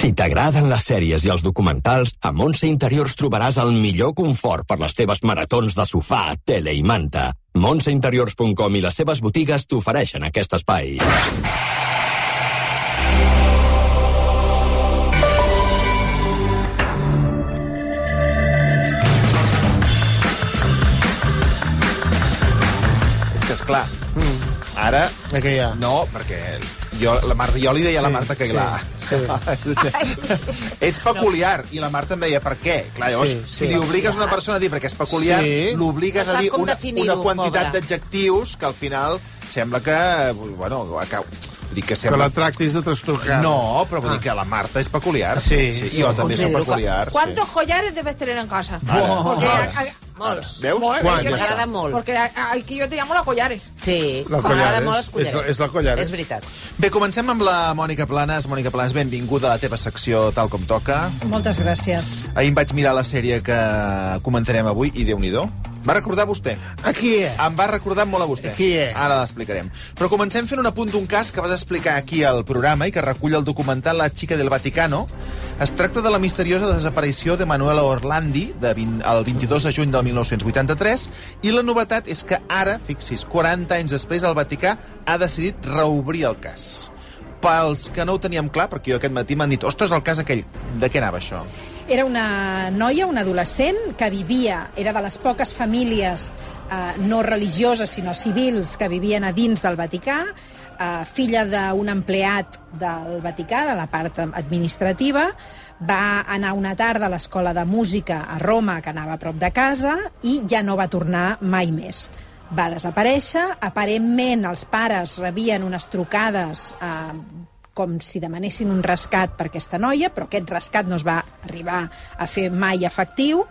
Si t'agraden les sèries i els documentals, a Montse Interiors trobaràs el millor confort per les teves maratons de sofà, tele i manta. Montseinteriors.com i les seves botigues t'ofereixen aquest espai. És que, esclar, ara... De què hi ha? No, perquè jo, la Marta, jo li deia a la Sí, Marta que, sí, clar, ets peculiar. I la Marta em deia, per què? Clar, llavors, Sí, sí. si li obligues una persona a dir perquè és peculiar, Sí. l'obligues No a dir una, una quantitat d'adjectius que al final sembla que, bueno, acau... Dic que Que sembla... la tractis de trastocar. No, però vull dir que la Marta és peculiar. Sí, sí sí, jo ho també soc peculiar. ¿Cuántos collares debes tener en casa? Porque, Ara. a- a- Molts. Veus? Molt, Quan? Ja M'agrada molt. a- aquí yo te llamo la collares. Sí, La m'agrada Collares. molt els És, collares. és la Collares. És veritat. Bé, comencem amb la Mònica Planes. Mònica Planes, benvinguda a la teva secció tal com toca. Moltes gràcies. Ahir em vaig mirar la sèrie que comentarem avui i déu nhi Va recordar vostè. Aquí, eh? Em va recordar molt a vostè. Qui és? Ara l'explicarem. Però comencem fent un apunt d'un cas que vas explicar aquí al programa i que recull el documental La xica del Vaticano. Es tracta de la misteriosa desaparició de Manuela Orlandi de 20, el 22 de juny del 1983 i la novetat és que ara, fixis, 40 anys després, el Vaticà ha decidit reobrir el cas. Pels que no ho teníem clar, perquè jo aquest matí m'han dit ostres, el cas aquell, de què anava això? Era una noia, una adolescent, que vivia, era de les poques famílies eh, no religioses, sinó civils, que vivien a dins del Vaticà, eh, filla d'un empleat del Vaticà, de la part administrativa, va anar una tarda a l'escola de música a Roma, que anava a prop de casa, i ja no va tornar mai més. Va desaparèixer, aparentment els pares rebien unes trucades eh, com si demanessin un rescat per aquesta noia, però aquest rescat no es va arribar a fer mai efectiu,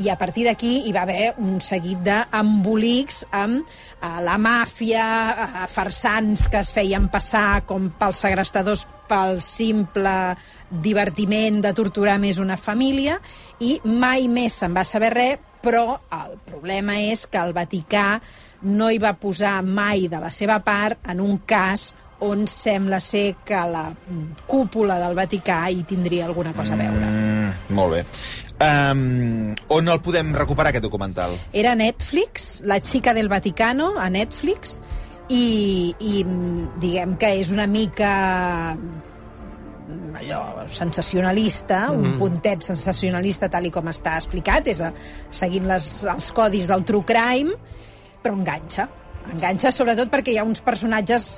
i a partir d'aquí hi va haver un seguit d'embolics amb eh, la màfia, eh, farsants que es feien passar com pels segrestadors pel simple divertiment de torturar més una família i mai més se'n va saber res, però el problema és que el Vaticà no hi va posar mai de la seva part en un cas on sembla ser que la cúpula del Vaticà hi tindria alguna cosa a veure. Mm, molt bé. Um, on el podem recuperar, aquest documental? Era Netflix, La xica del Vaticano, a Netflix, i, i mm, diguem que és una mica mm, allò sensacionalista, mm. un puntet sensacionalista tal i com està explicat, és a, seguint les, els codis del true crime, però enganxa. Enganxa sobretot perquè hi ha uns personatges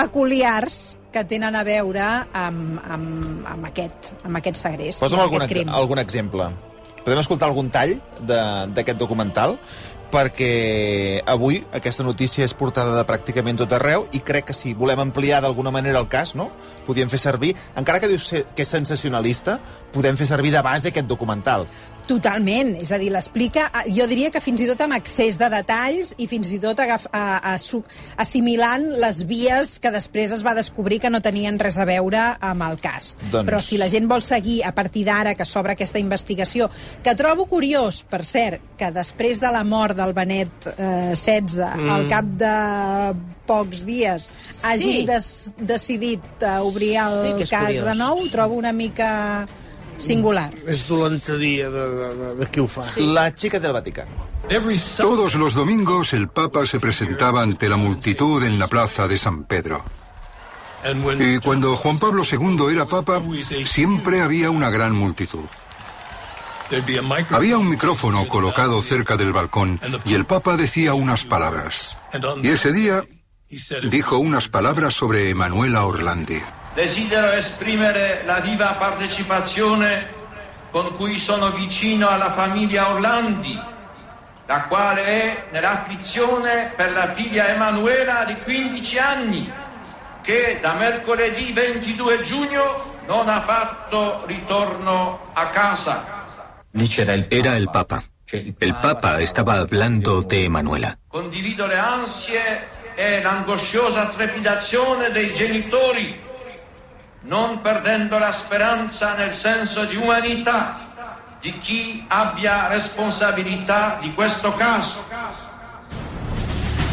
peculiars que tenen a veure amb, amb, amb, aquest, amb aquest segrest, Posa'm amb algun, aquest crim. algun exemple. Podem escoltar algun tall d'aquest documental? perquè avui aquesta notícia és portada de pràcticament tot arreu i crec que si volem ampliar d'alguna manera el cas, no? podíem fer servir, encara que dius que és sensacionalista, podem fer servir de base aquest documental. Totalment, és a dir, l'explica, eh, jo diria que fins i tot amb excés de detalls i fins i tot agaf, a, a, assimilant les vies que després es va descobrir que no tenien res a veure amb el cas. Doncs- Però si la gent vol seguir a partir d'ara que s'obre aquesta investigació, que trobo curiós, per cert, que després de la mort del Benet eh, 16, mm. al cap de pocs dies, hagin Sí. des, decidit obrir el Sí, cas curiós. de nou, trobo una mica singular. És dolenteria de, de, de, de qui ho fa. La xica del Vaticano. Todos los domingos el Papa se presentaba ante la multitud en la plaza de San Pedro. Y cuando Juan Pablo II era Papa, siempre había una gran multitud. Había un micrófono colocado cerca del balcón y el Papa decía unas palabras. Y ese día dijo unas palabras sobre Emanuela Orlandi. Desidero esprimere la viva partecipazione con cui sono vicino alla famiglia Orlandi, la quale è nell'afflizione per la figlia Emanuela di 15 anni, che da mercoledì 22 giugno non ha fatto ritorno a casa. Era el Papa. El Papa estaba hablando de Emanuela. Condivido le ansie e l'angosciosa trepidazione dei genitori, non perdendo la speranza nel senso di umanità di chi abbia responsabilità di questo caso.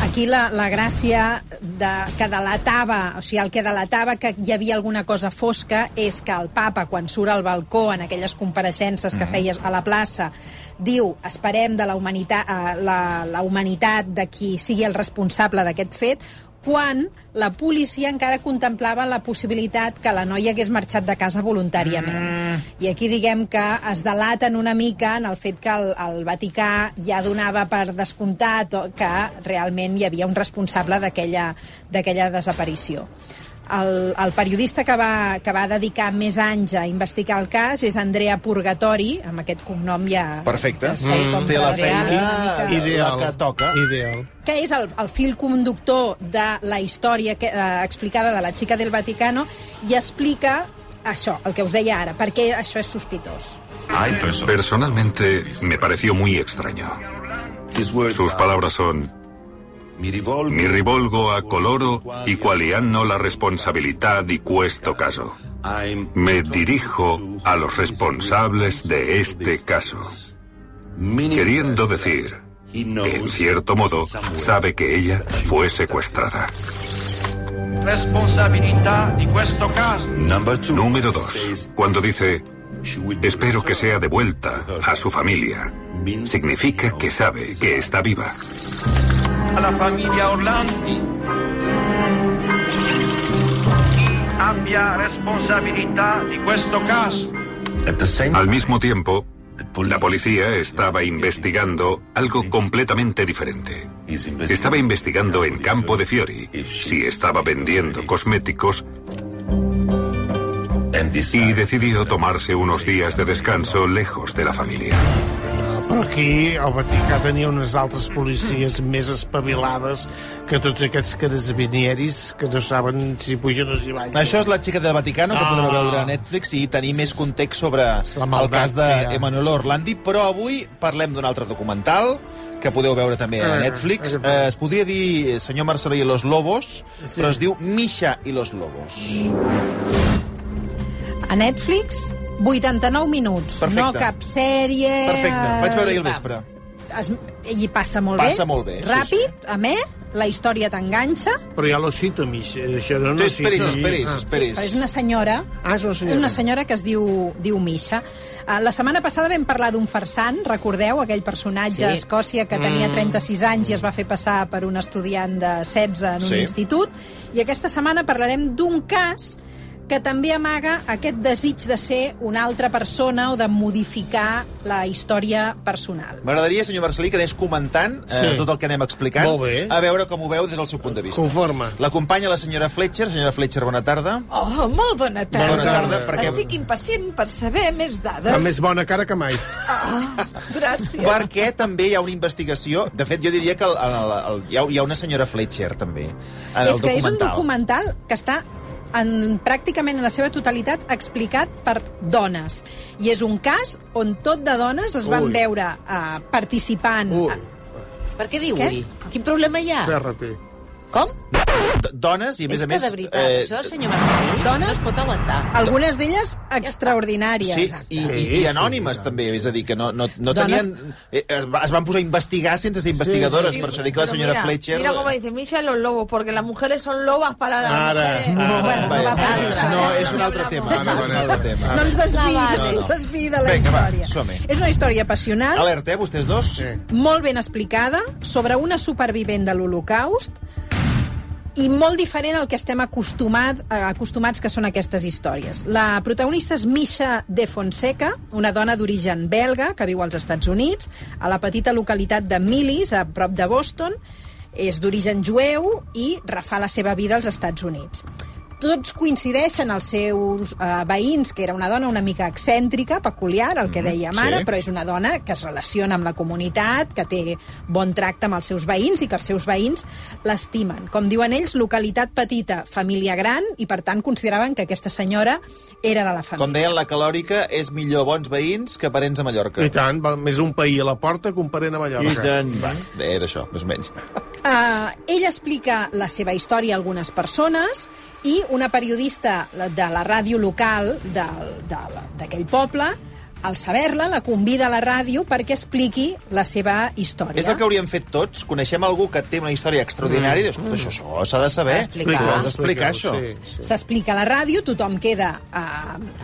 Aquí la, la gràcia de, que delatava, o sigui, el que delatava que hi havia alguna cosa fosca és que el papa, quan surt al balcó en aquelles compareixences que feies a la plaça, diu, esperem de la humanitat, eh, la, la humanitat de qui sigui el responsable d'aquest fet, quan la policia encara contemplava la possibilitat que la noia hagués marxat de casa voluntàriament. Mm. I aquí diguem que es delaten una mica en el fet que el, el Vaticà ja donava per descomptat que realment hi havia un responsable d'aquella desaparició. El, el periodista que va, que va dedicar més anys a investigar el cas és Andrea Purgatori, amb aquest cognom ja... Perfecte. com Té la feina Ideal. la que toca. Ideal. que és el, el fil conductor de la història que, eh, explicada de la xica del Vaticano i explica això, el que us deia ara, per què això és sospitós. Personalmente me pareció muy extraño. Sus palabras son, mi rivolgo a coloro y quali hanno la responsabilitad di questo caso. Me dirijo a los responsables de este caso. Queriendo decir que, en cierto modo, sabe que ella fue secuestrada. Di questo caso. Número dos. Cuando dice, espero que sea devuelta a su familia, significa que sabe que está viva. Alla famiglia Orlandi abbia responsabilità di questo caso. Al mismo tiempo, la policía estaba investigando algo completamente diferente. Estaba investigando en Campo de Fiori si estaba vendiendo cosméticos y decidió tomarse unos días de descanso lejos de la familia. Però aquí el Vaticà tenia unes altres policies més espavilades que tots aquests carabinieris que no saben si pugen o si baixen. Això és La xica del Vaticano, que Ah. podreu veure a Netflix i tenir més context sobre La el cas d'Emanuel Orlandi, però avui parlem d'un altre documental que podeu veure també a Eh, Netflix. Eh, es podria dir Senyor Marcelí i los Lobos, Sí. però es diu Misha i los Lobos. A Netflix, 89 minuts, Perfecte. no cap sèrie... Perfecte, vaig veure ahir al vespre. Es, I passa molt Passa bé. molt bé, sí, Ràpid, a més, la història t'enganxa. Però ja lo cito, Mich. Això no, no Tu esperis, cito. esperis, Ah. esperis. Però és una senyora Ah, és una senyora. una senyora que es diu, diu Misha. Uh, la setmana passada vam parlar d'un farsant, recordeu, aquell personatge Sí. a Escòcia que tenia 36 anys i es va fer passar per un estudiant de 16 en un Sí. institut. I aquesta setmana parlarem d'un cas que també amaga aquest desig de ser una altra persona o de modificar la història personal. M'agradaria, senyor Marcelí, que anés comentant eh, Sí. tot el que anem explicant, Molt bé. a veure com ho veu des del seu punt de vista. Conforme. L'acompanya la senyora Fletcher. Senyora Fletcher, bona tarda. Oh, molt bona tarda. Bona tarda, perquè- Estic impacient per saber més dades. Fa més bona cara que mai. Ah, gràcies. Perquè també hi ha una investigació... De fet, jo diria que el, el, el, hi, ha, hi ha una senyora Fletcher, també, en el és que és un documental. documental que està en, pràcticament en la seva totalitat explicat per dones. I és un cas on tot de dones es van Ui. veure uh, participant... Ui, Per què diu Què? ui? Quin problema hi ha? ferra-te. Com? Dones, i a més és a que més... de veritat, eh, això, senyor Marcelí, dones- no es pot aguantar. Algunes d'elles extraordinàries. Sí, i, i, i anònimes, també, és a dir, que no, no, no Dones- tenien... Eh, es, va- van posar a investigar sense ser investigadores, per això dic que la senyora mira, Fletcher... Mira cómo dice Misha los lobos, porque las mujeres son lobas para las Ara, mujeres. ara, Bueno, va, no va va, això. no, és un altre tema. Ara, és un altre tema. No ens desviï, La no, ens desviï de la Vinga, va, història. som-hi. és una història apassionant, Alerta, eh, vostès dos? Sí. molt ben explicada, sobre una supervivent de l'Holocaust, i molt diferent al que estem acostumat, eh, acostumats que són aquestes històries. La protagonista és Misha de Fonseca, una dona d'origen belga que viu als Estats Units, a la petita localitat de Millis, a prop de Boston. És d'origen jueu i refà la seva vida als Estats Units tots coincideixen els seus eh, veïns, que era una dona una mica excèntrica, peculiar, el que dèiem ara, sí. però és una dona que es relaciona amb la comunitat, que té bon tracte amb els seus veïns i que els seus veïns l'estimen. Com diuen ells, localitat petita, família gran, i per tant consideraven que aquesta senyora era de la Com família. deien, la calòrica és millor bons veïns que parents a Mallorca. I tant, val més un país a la porta que un parent a Mallorca. Va, era això, més o menys. Uh, ell explica la seva història a algunes persones i una periodista de la ràdio local d'aquell poble al saber-la, la convida a la ràdio perquè expliqui la seva història. És el que hauríem fet tots. Coneixem algú que té una història extraordinària i dius, això, això s'ha de saber. S'ha d'explicar. Això. Sí, sí. S'explica a la ràdio, tothom queda eh,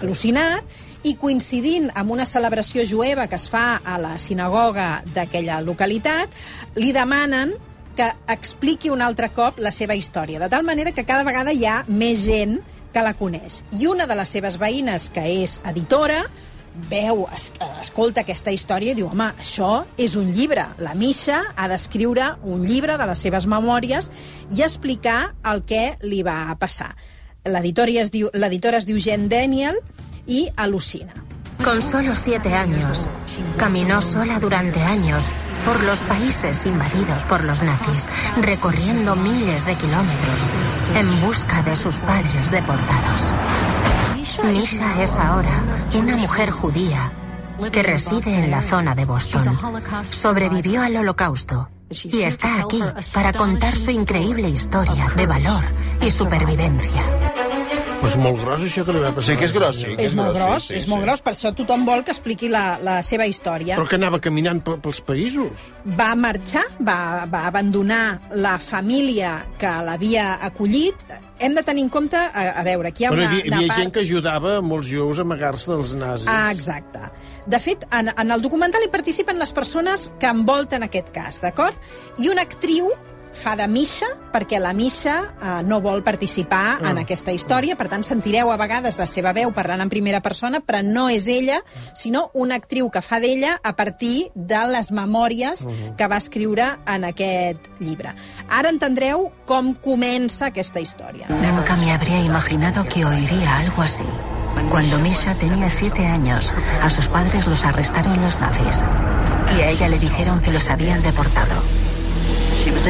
al·lucinat, i coincidint amb una celebració jueva que es fa a la sinagoga d'aquella localitat, li demanen que expliqui un altre cop la seva història, de tal manera que cada vegada hi ha més gent que la coneix. I una de les seves veïnes, que és editora, veu, es, escolta aquesta història i diu, home, això és un llibre. La Misha ha d'escriure un llibre de les seves memòries i explicar el que li va passar. L'editora es diu, es diu Jen Daniel i al·lucina. Con solo siete años, caminó sola durante años por los países invadidos por los nazis, recorriendo miles de kilómetros en busca de sus padres deportados. Misha es ahora una mujer judía que reside en la zona de Boston. Sobrevivió al holocausto y está aquí para contar su increíble historia de valor y supervivencia. Pues molt gros, això que li va passar. Sí que és gros, sí. que És molt gros, sí, és sí, molt sí. gros, per això tothom vol que expliqui la, la seva història. Però que anava caminant pe- pels països. va marxar, va, va abandonar la família que l'havia acollit. Hem de tenir en compte, a, a veure, aquí hi ha Però hi una, havia, hi una havia part... gent que ajudava molts jueus a amagar-se dels nazis. Ah, exacte. De fet, en, en el documental hi participen les persones que envolten aquest cas, d'acord? I una actriu fa de Misha, perquè la Misha eh, no vol participar Ah. en aquesta història, per tant sentireu a vegades la seva veu parlant en primera persona, però no és ella, sinó una actriu que fa d'ella a partir de les memòries que va escriure en aquest llibre. Ara entendreu com comença aquesta història. Nunca me habría imaginado que oiría algo así. Cuando Misha tenía siete años, a sus padres los arrestaron los nazis. Y a ella le dijeron que los habían deportado.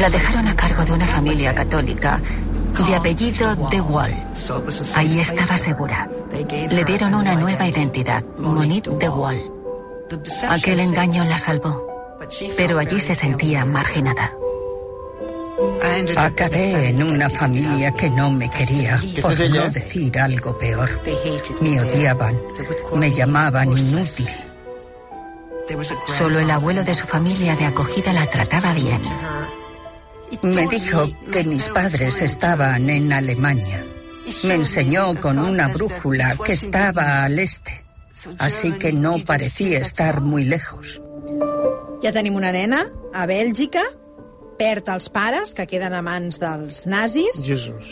La dejaron a cargo de una familia católica de apellido De Wall. Ahí estaba segura. Le dieron una nueva identidad, Monique De Wall. Aquel engaño la salvó, pero allí se sentía marginada. Acabé en una familia que no me quería, por no decir algo peor. Me odiaban, me llamaban inútil. Solo el abuelo de su familia de acogida la trataba bien. Me dijo que mis padres estaban en Alemania. Me enseñó con una brújula que estaba al este, así que no parecía estar muy lejos. Ja tenim una nena a Bèlgica, perd els pares, que queden a mans dels nazis,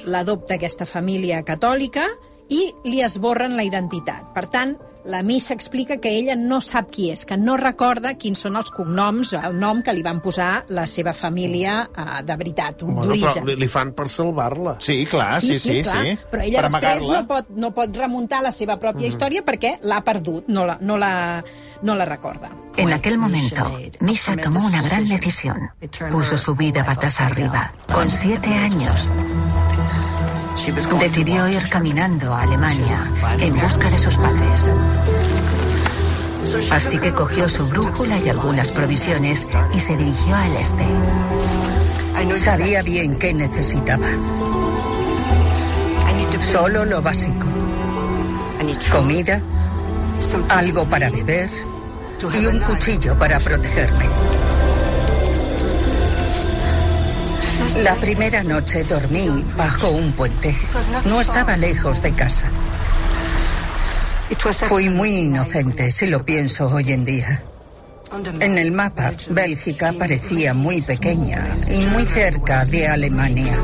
l'adopta aquesta família catòlica i li esborren la identitat. Per tant, la missa explica que ella no sap qui és, que no recorda quins són els cognoms, el nom que li van posar la seva família eh, de veritat, Bueno, però d'origen. li, li fan per salvar-la. Sí, clar, sí, sí, sí. clar. Però ella per després no pot, no pot remuntar la seva pròpia història perquè l'ha perdut, no la, no, la, no la recorda. En aquel momento, Misha tomó una gran decisión. Puso su vida patas arriba. Con siete años, decidió ir caminando a Alemania en busca de sus padres. Así que cogió su brújula y algunas provisiones y se dirigió al este. Sabía bien qué necesitaba. Solo lo básico. Comida, algo para beber y un cuchillo para protegerme. La primera noche dormí bajo un puente. No estaba lejos de casa. Fui muy inocente si lo pienso hoy en día. En el mapa, Bélgica parecía muy pequeña y muy cerca de Alemania.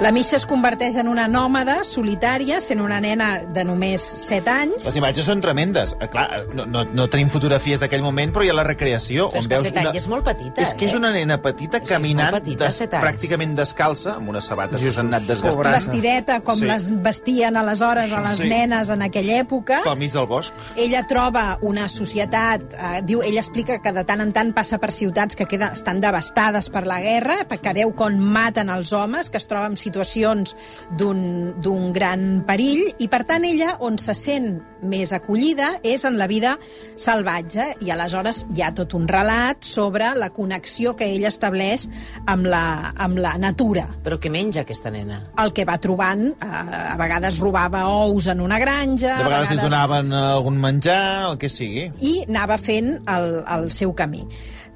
La Misha es converteix en una nòmada solitària, sent una nena de només 7 anys. Les imatges són tremendes. Eh, Clar, no, no, no tenim fotografies d'aquell moment, però hi ha la recreació. Però és on que veus set anys és molt petita, És que és eh? una nena petita És que caminant petita, des, pràcticament descalça, amb unes sabates que Jesús, s'han anat desgastant. Vestideta, com Sí. les vestien aleshores a les Sí. nenes en aquella època. Pel mig del bosc. Ella troba una societat, eh, diu, ella explica que de tant en tant passa per ciutats que queden, estan devastades per la guerra, perquè veu com maten els homes, que es troba en situacions d'un d'un gran perill i, per tant, ella, on se sent més acollida és en la vida salvatge i aleshores hi ha tot un relat sobre la connexió que ella estableix amb la, amb la natura. Però què menja aquesta nena? El que va trobant, eh, a vegades robava ous en una granja... De vegades li donaven eh, algun menjar, el que sigui. I anava fent el, el seu camí.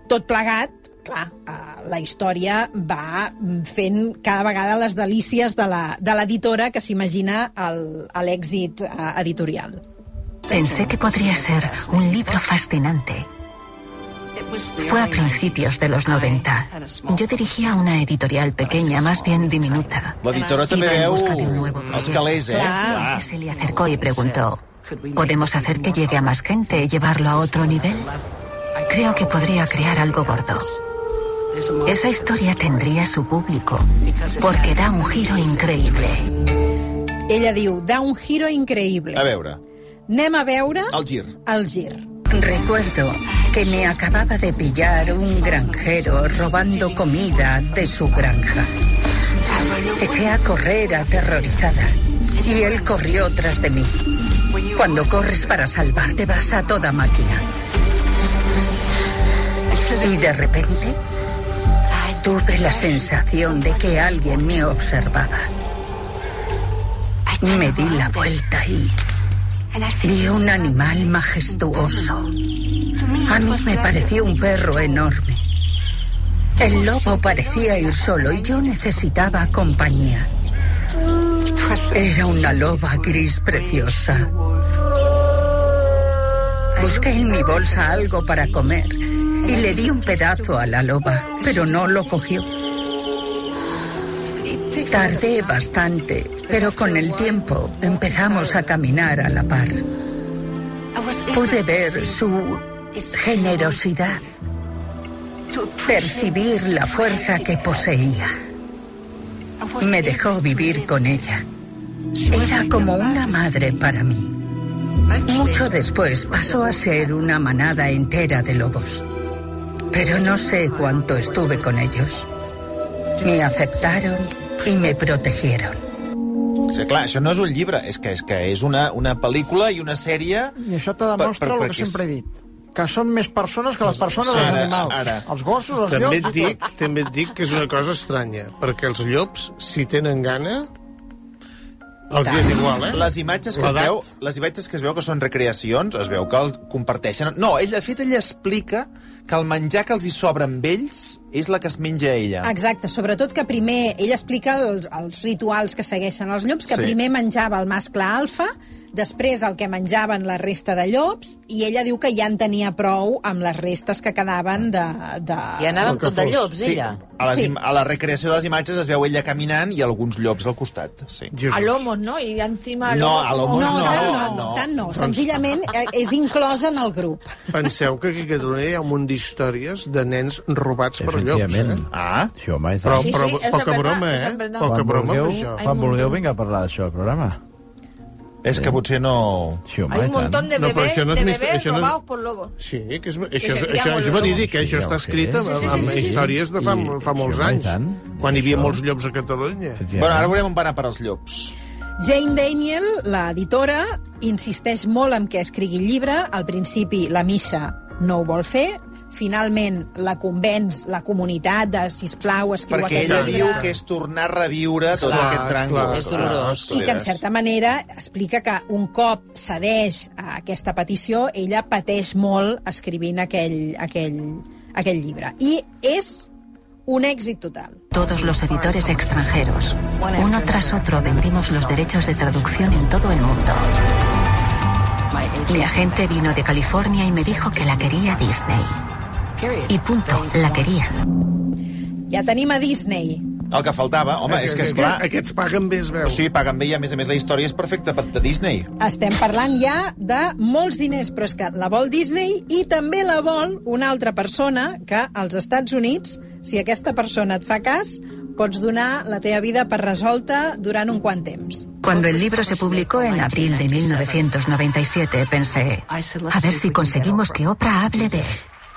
Tot plegat, clar, eh, la història va fent cada vegada les delícies de la- de l'editora que s'imagina el- l'èxit eh, editorial. Pensé que podría ser un libro fascinante. Fue a principios de los 90. Yo dirigía una editorial pequeña, más bien diminuta. L'editora també veu busca de un nuevo els calés, eh? Y se le acercó y preguntó, ¿podemos hacer que llegue a más gente, llevarlo a otro nivel? Creo que podría crear algo gordo. Esa historia tendría su público, porque da un giro increíble. Ella diu, da un giro increïble. A veure, Anem a veure el gir. el gir. Recuerdo que me acababa de pillar un granjero robando comida de su granja. Eché a correr aterrorizada y él corrió tras de mí. Cuando corres para salvarte vas a toda máquina. Y de repente tuve la sensación de que alguien me observaba. Me di la vuelta y vi un animal majestuoso. A mí me pareció un perro enorme. El lobo parecía ir solo y yo necesitaba compañía. Era una loba gris preciosa. Busqué en mi bolsa algo para comer y le di un pedazo a la loba, pero no lo cogió. Tardé bastante, pero con el tiempo empezamos a caminar a la par. Pude ver su generosidad, percibir la fuerza que poseía. Me dejó vivir con ella. Era como una madre para mí. Mucho después pasó a ser una manada entera de lobos. Pero no sé cuánto estuve con ellos. Me aceptaron y me protegieron. Sí, clar, això no és un llibre, és que és, que és una, una pel·lícula i una sèrie... I això te demostra Per- per- el que perquè és- sempre he dit que són més persones que les persones Sí, els ara- animals. ara. Els gossos, els També llops... et, dic, també et dic que és una cosa estranya, perquè els llops, si tenen gana, els és igual, eh? Les imatges que es veu, les imatges que es veu que són recreacions, es veu que el comparteixen... No, ell, de fet, ella explica que el menjar que els hi sobra amb ells és la que es menja ella. Exacte, sobretot que primer, ell explica els, els rituals que segueixen els llops, que Sí. primer menjava el mascle alfa, després el que menjaven la resta de llops, i ella diu que ja en tenia prou amb les restes que quedaven de... de... I anava amb tot de llops, sí, ella. A, les, Sí. a la recreació de les imatges es veu ella caminant i alguns llops al costat. Sí. A lomos, ¿no? Y encima... No, a lomos No, no, no, no. tant no. Senzillament eh, és inclòs en el grup. Penseu que aquí a Catalunya hi ha un munt d'històries de nens robats per llops, Efectivament. eh? Ah, Sí, home, i Però. Sí, però sí, poca verdad, broma, eh? Poca Quan broma vulgueu, això. Quan vulgueu vinga a parlar d'això al programa. és que potser no... Sí, home, Hay un montón de No, bebés, això no és de bebés això no és- robados por lobos. Sí, que és, això, és, això és verídic, lobos. això està escrit amb, Sí, sí, amb sí, sí. històries de fa, I- fa molts anys, tant. quan hi havia Això. molts llops a Catalunya. Bueno, ara veurem on va anar per als llops. Jane Daniel, l'editora, insisteix molt en que escrigui el llibre. Al principi la Misha no ho vol fer. Finalment la convenç la comunitat de, sisplau, escriu Perquè aquest ella llibre. diu que és tornar a reviure tot Esclar, aquest tràngol. esclar. És dolorós. I que, en certa manera, explica que un cop cedeix a aquesta petició, ella pateix molt escrivint aquell, aquell, aquell llibre. I és un èxit total. Todos los editores extranjeros, uno tras otro, vendimos los derechos de traducción en todo el mundo. Mi agente vino de California y me dijo que la quería Disney. Y punto, la quería. Ja tenim a Disney. El que faltava, home, és que, és clar... Aquests paguen bé, es veu. Sigui, paguen bé i, a més a més, la història és perfecta per de Disney. Estem parlant ja de molts diners, però és que la vol Disney i també la vol una altra persona que als Estats Units, si aquesta persona et fa cas, pots donar la teva vida per resolta durant un quant temps. Cuando el libro se publicó en abril de 1997, pensé, a ver si conseguimos que Oprah hable de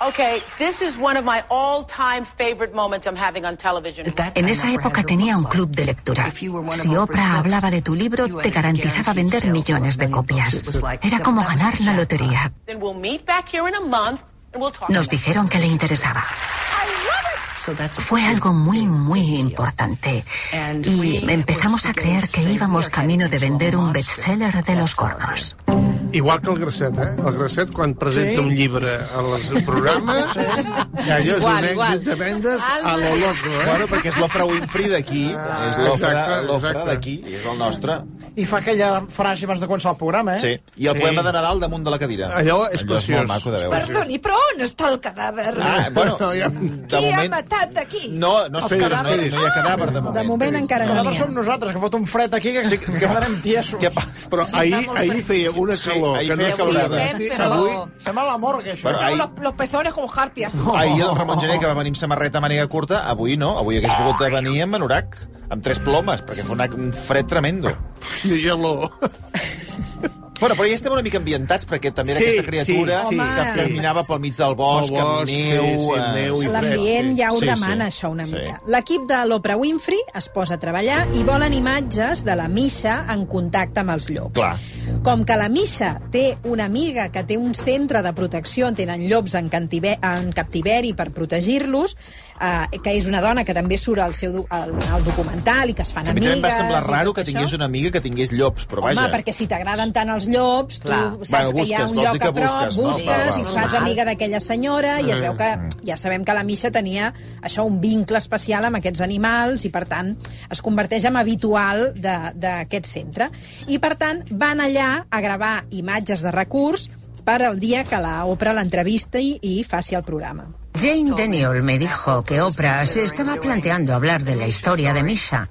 él. Okay, this is one of my all-time favorite moments I'm having on television. En esa época tenía un club de lectura. Si Oprah hablaba de tu libro, te garantizaba vender millones de copias. Era como ganar la lotería. Then we'll meet back here in a month and we'll talk. Nos dijeron que le interesaba. Fue algo muy, muy importante. Y empezamos a creer que íbamos camino de vender un bestseller de los gordos. Igual que el Grasset, eh? El Grasset, quan presenta Sí. un llibre al programa, ja allò és Igual, un igual. èxit de vendes a lo loco, eh? Bueno, perquè és l'Ofra Winfrey d'aquí, Ah, és l'Ofra d'aquí, és el nostre. I fa aquella frase abans de començar el programa, eh? Sí. I el poema de Nadal damunt de la cadira. Allò és Allò és preciós. molt maco de veure. Perdoni, però on està el cadàver? Ah, bueno, Qui de ha moment... matat aquí? No, no, Els esperis, no, hi- no hi ha cadàver de moment. De moment encara no ha. som nosaltres, que fot un fred aquí, que, que quedarem tiesos. Què Però Sí, ahir, ahir feia una Sí, calor ahir que no podia calorada. Però- Avui, Estem a la morgue, això. Tengo ahir, los, los pezones como harpia. ahir el Ramon Gené, que va venir amb samarreta màniga curta, avui no, avui hagués pogut venir amb anorac, amb tres plomes, perquè fa una, un fred tremendo. de geló. Bueno, però ja estem una mica ambientats, perquè també era Sí, aquesta criatura sí, sí, que sí. caminava pel mig del bosc, Pel amb bosc, neu... sí, sí, eh, neu i fred. L'ambient ja ho Sí, demana, sí. això, una Sí. mica. L'equip de l'Oprah Winfrey es posa a treballar i volen imatges de la Misha en contacte amb els llops. Clar. Com que la Misha té una amiga que té un centre de protecció on tenen llops en, en captiveri per protegir-los, eh, que és una dona que també surt al seu al, al documental i que es fan A mi també amigues... em va semblar raro que tingués això. una amiga que tingués llops, però Home, vaja... perquè si t'agraden tant els llops, tu Clar. saps Bueno, que hi ha busques, un lloc a prop, busques, no? busques, val. i et fas amiga d'aquella senyora i es veu que ja sabem que la Misha tenia això un vincle especial amb aquests animals i per tant es converteix en habitual d'aquest centre. I per tant van allà a gravar imatges de recurs per al dia que la Oprah l'entrevista i, i faci el programa. Jane Daniel me dijo que Oprah se estaba planteando hablar de la historia de Misha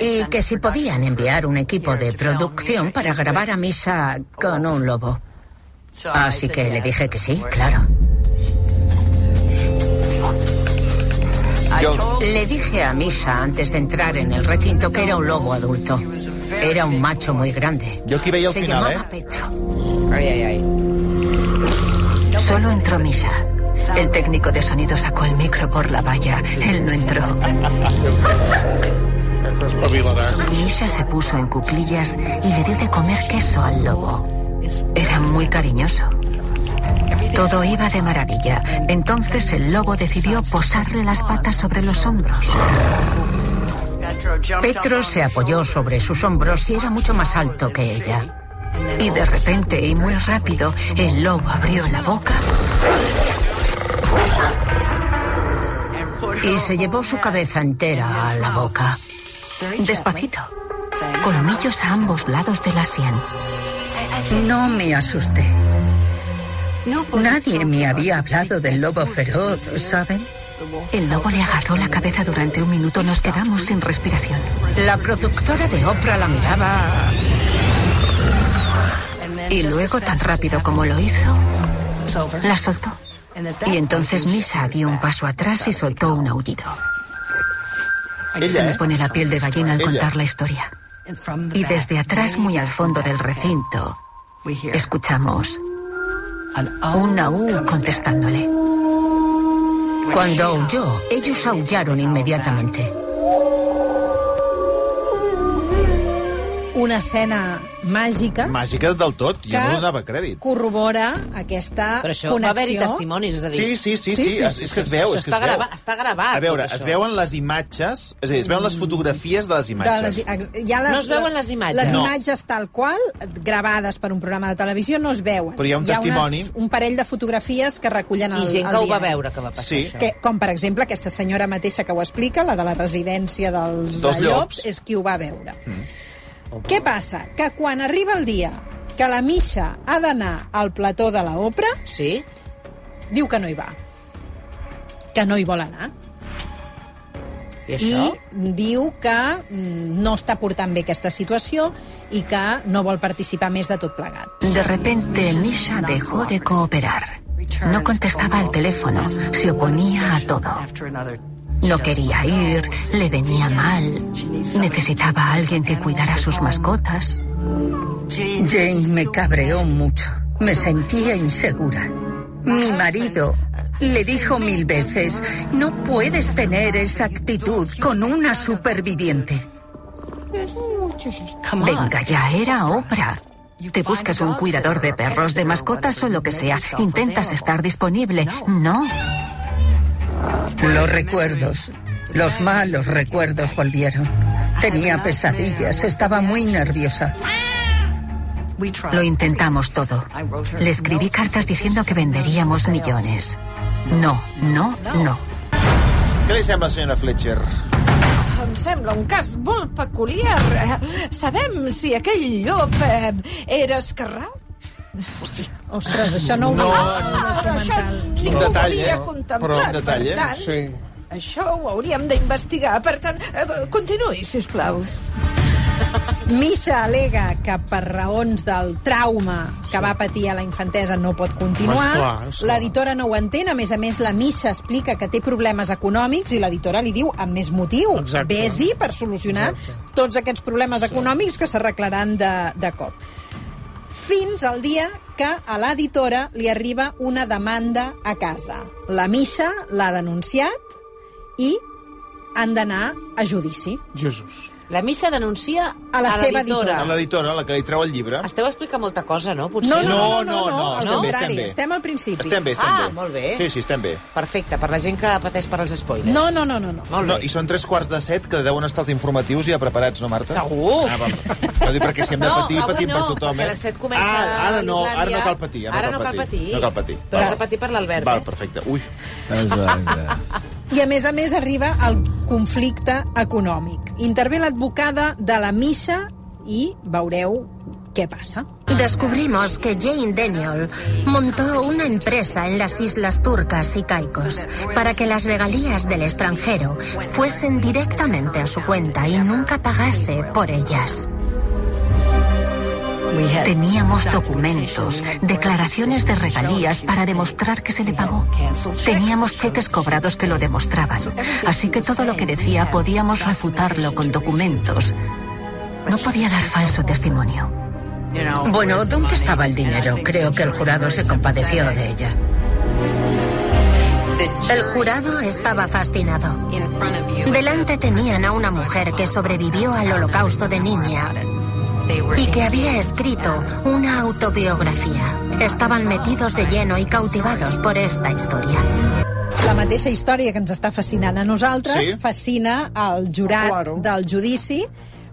y que si podían enviar un equipo de producción para grabar a Misha con un lobo. Así que le dije que sí, claro. Le dije a Misha antes de entrar en el recinto que era un lobo adulto. Era un macho muy grande. jo aquí veia el Se final, llamaba eh? Petro. Solo entró Misha. El técnico de sonido sacó el micro por la valla. Él no entró. Misha se puso en cuclillas y le dio de comer queso al lobo. Era muy cariñoso. Todo iba de maravilla. Entonces el lobo decidió posarle las patas sobre los hombros. Petro se apoyó sobre sus hombros y era mucho más alto que ella. Y de repente y muy rápido, el lobo abrió la boca Y se llevó su cabeza entera a la boca. despacito. Colmillos a ambos lados de la sien. No me asusté. Nadie me había hablado del lobo feroz, ¿saben? El lobo le agarró la cabeza durante un minuto. Nos quedamos sin respiración. La productora de Oprah la miraba. Y luego, tan rápido como lo hizo, la soltó. Y entonces Misha dio un paso atrás y soltó un aullido. Se eh? pone la piel de gallina al Ella. contar la historia. Y desde atrás, muy al fondo del recinto, escuchamos un aú contestándole. Cuando aulló, ellos aullaron inmediatamente. Una escena màgica Màgica del tot, jo no donava crèdit. corrobora aquesta Però això va connexió. haver-hi testimonis, és a dir... Sí, sí, sí, sí, és, és que es veu, Això és que està, es veu. grava, està gravat, A veure, es veuen les imatges, és a dir, es veuen les fotografies de les De imatges. les, ex- ja les, No es veuen les imatges. Les No. imatges tal qual, gravades per un programa de televisió, no es veuen. Però hi ha un testimoni. Unes, un parell de fotografies que recullen el, I gent el que ho va veure, que va passar Sí. això. Que, com, per exemple, aquesta senyora mateixa que ho explica, la de la residència dels, Dels de llops. llops, és qui ho va veure. Mm. Què passa? Que quan arriba el dia que la Misha ha d'anar al plató de la Sí? diu que no hi va. Que no hi vol anar. I això? I diu que mm, no està portant bé aquesta situació i que no vol participar més de tot plegat. De repente, Misha dejó de cooperar. No contestaba al teléfono, se oponía a todo. No quería ir, le venía mal, necesitaba a alguien que cuidara sus mascotas. Jane me cabreó mucho. Me sentía insegura. Mi marido le dijo mil veces, no puedes tener esa actitud con una superviviente. Venga ya, era Oprah. Te buscas un cuidador de perros, de mascotas o lo que sea. Intentas estar disponible. No. Los recuerdos, los malos recuerdos volvieron. Tenía pesadillas, estaba muy nerviosa. Lo intentamos todo. Le escribí cartas diciendo que venderíamos millones. No, no, no. Què li sembla, senyora Fletcher? Em sembla un cas molt peculiar. Sabem si aquell llop eh, era esquerrà? Ostres, això no ho No, veia. no, Ah, això ningú detall, ho havia eh? contemplat. Però un detall, eh? Per tant, Sí. això ho hauríem d'investigar. Per tant, eh, continuï, si us plau. Misha alega que per raons del trauma que va patir a la infantesa no pot continuar. L'editora no ho entén. A més a més, la Misha explica que té problemes econòmics i l'editora li diu amb més motiu. Exacte. Vés-hi per solucionar tots aquests problemes econòmics que s'arreglaran de, de cop. Fins al dia que a l'editora li arriba una demanda a casa. La Misha l'ha denunciat i han d'anar a judici. Jesús. La missa denuncia A la seva l'editora. A l'editora, la que li treu el llibre. Esteu explicant molta cosa, no? Potser. No, no, no, no, no, no, no, al estem bé, estem bé. estem al principi. Estem bé, estem Ah, bé. molt bé. Sí, sí, estem bé. Perfecte, per la gent que pateix per als spoilers. No, no, no, no, no. Molt No, bé. I són tres quarts de set que deuen estar els informatius ja preparats, no, Marta? Segur. Ah, va. No dic perquè si hem de No, patir, avui patim no, per tothom, eh? a les set comença ah, ara no, ara no cal patir. Ara no cal patir. No cal patir. Però has de patir per l'Albert, Val, eh? perfecte. Ui. I a més a més arriba el conflicte econòmic. Intervé l'advocada de la Misha i veureu què passa. Descubrimos que Jane Daniel montó una empresa en las islas turcas y caicos para que las regalías del extranjero fuesen directamente a su cuenta y nunca pagase por ellas. Teníamos documentos, declaraciones de regalías para demostrar que se le pagó. Teníamos cheques cobrados que lo demostraban. Así que todo lo que decía podíamos refutarlo con documentos. No podía dar falso testimonio. Bueno, ¿dónde estaba el dinero? Creo que el jurado se compadeció de ella. El jurado estaba fascinado. Delante tenían a una mujer que sobrevivió al holocausto de niña y que había escrito una autobiografía. Estaban metidos de lleno y cautivados por esta historia. La mateixa història que ens està fascinant a nosaltres Sí. fascina al jurat Claro. del judici.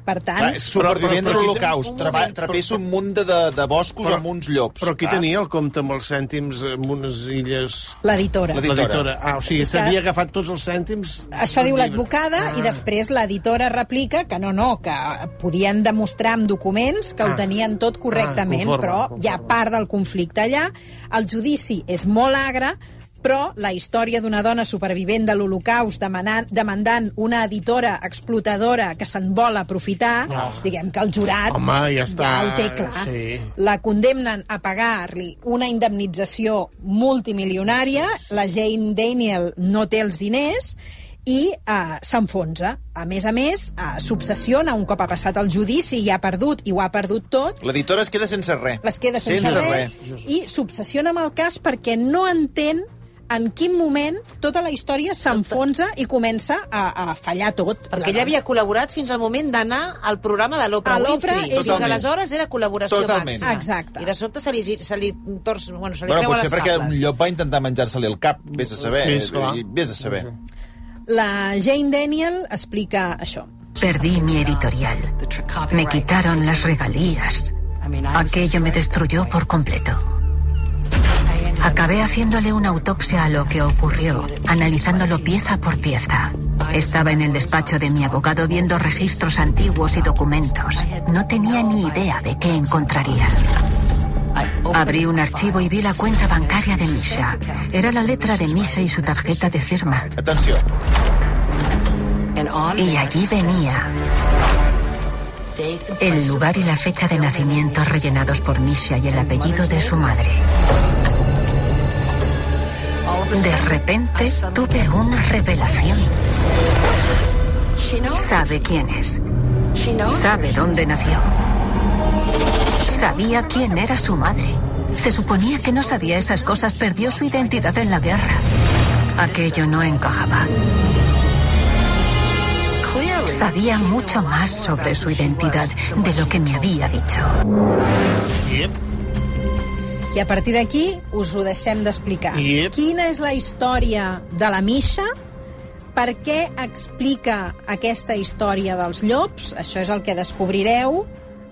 Per tant, Clar, és supervivent Però- de l'Holocaust. Trapessa un munt de, de, boscos Però- amb uns llops. Però qui Ah. tenia el compte amb els cèntims en unes illes... l'editora. L'editora. Ah, o sigui, s'havia agafat tots els cèntims... Això diu l'advocada Ah. i després l'editora replica que no, no, que podien demostrar amb documents que ho Ah. tenien tot correctament, Ah, conforme, però conforme. hi ha part del conflicte allà. El judici és molt agre, però la història d'una dona supervivent de l'Holocaust demanant, demandant una editora explotadora que se'n vol aprofitar, Oh. diguem que el jurat Home, ja està, ja ho té clar. sí. La condemnen a pagar-li una indemnització multimilionària, la Jane Daniel no té els diners i uh, s'enfonsa. A més a més, uh, s'obsessiona un cop ha passat el judici i ha perdut, i ho ha perdut tot, L'editora es queda sense res. les queda sense, res, i s'obsessiona amb el cas perquè no entén en quin moment tota la història s'enfonsa i comença a, a fallar tot. Perquè ella havia col·laborat fins al moment d'anar al programa de l'Oprah A l'Oprah Winfrey. Fins aleshores era col·laboració Totalment. màxima. Exacte. I de sobte se li, se li, tors, bueno, se li Bueno, potser les perquè un llop va intentar menjar-se-li el cap. Vés a saber. Sí, esclar. Vés a saber. La Jane Daniel explica això. Perdí mi editorial. Me quitaron las regalías. Aquello me destruyó por completo. Acabé haciéndole una autopsia a lo que ocurrió, analizándolo pieza por pieza. Estaba en el despacho de mi abogado viendo registros antiguos y documentos. No tenía ni idea de qué encontraría. Abrí un archivo y vi la cuenta bancaria de Misha. Era la letra de Misha y su tarjeta de firma. Y allí venía el lugar y la fecha de nacimiento rellenados por Misha y el apellido de su madre. De repente tuve una revelación. Sabe quién es. Sabe dónde nació. Sabía quién era su madre. Se suponía que no sabía esas cosas, perdió su identidad en la guerra. Aquello no encajaba. Sabía mucho más sobre su identidad de lo que me había dicho. I a partir d'aquí us ho deixem d'explicar. Yep. Quina és la història de la Misha? Per què explica aquesta història dels llops? Això és el que descobrireu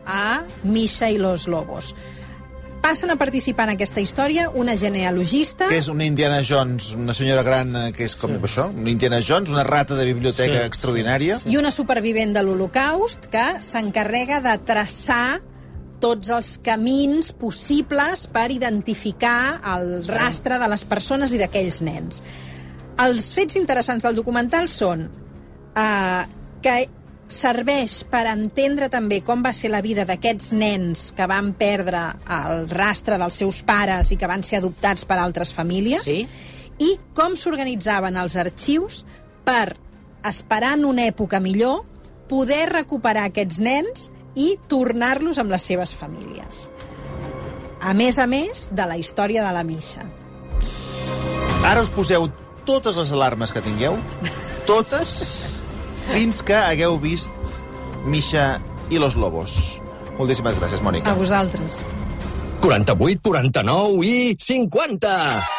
a Misha i los Lobos. Passen a participar en aquesta història una genealogista... Que és una Indiana Jones, una senyora gran eh, que és com sí. això, una Indiana Jones, una rata de biblioteca Sí. extraordinària. i una supervivent de l'Holocaust que s'encarrega de traçar tots els camins possibles per identificar el rastre de les persones i d'aquells nens. Els fets interessants del documental són eh, que serveix per entendre també com va ser la vida d'aquests nens que van perdre el rastre dels seus pares i que van ser adoptats per altres famílies Sí. i com s'organitzaven els arxius per, esperant una època millor, poder recuperar aquests nens i tornar-los amb les seves famílies. A més a més de la història de la missa. Ara us poseu totes les alarmes que tingueu, totes, fins que hagueu vist Misha i los Lobos. Moltíssimes gràcies, Mònica. A vosaltres. 48, 49 i 50!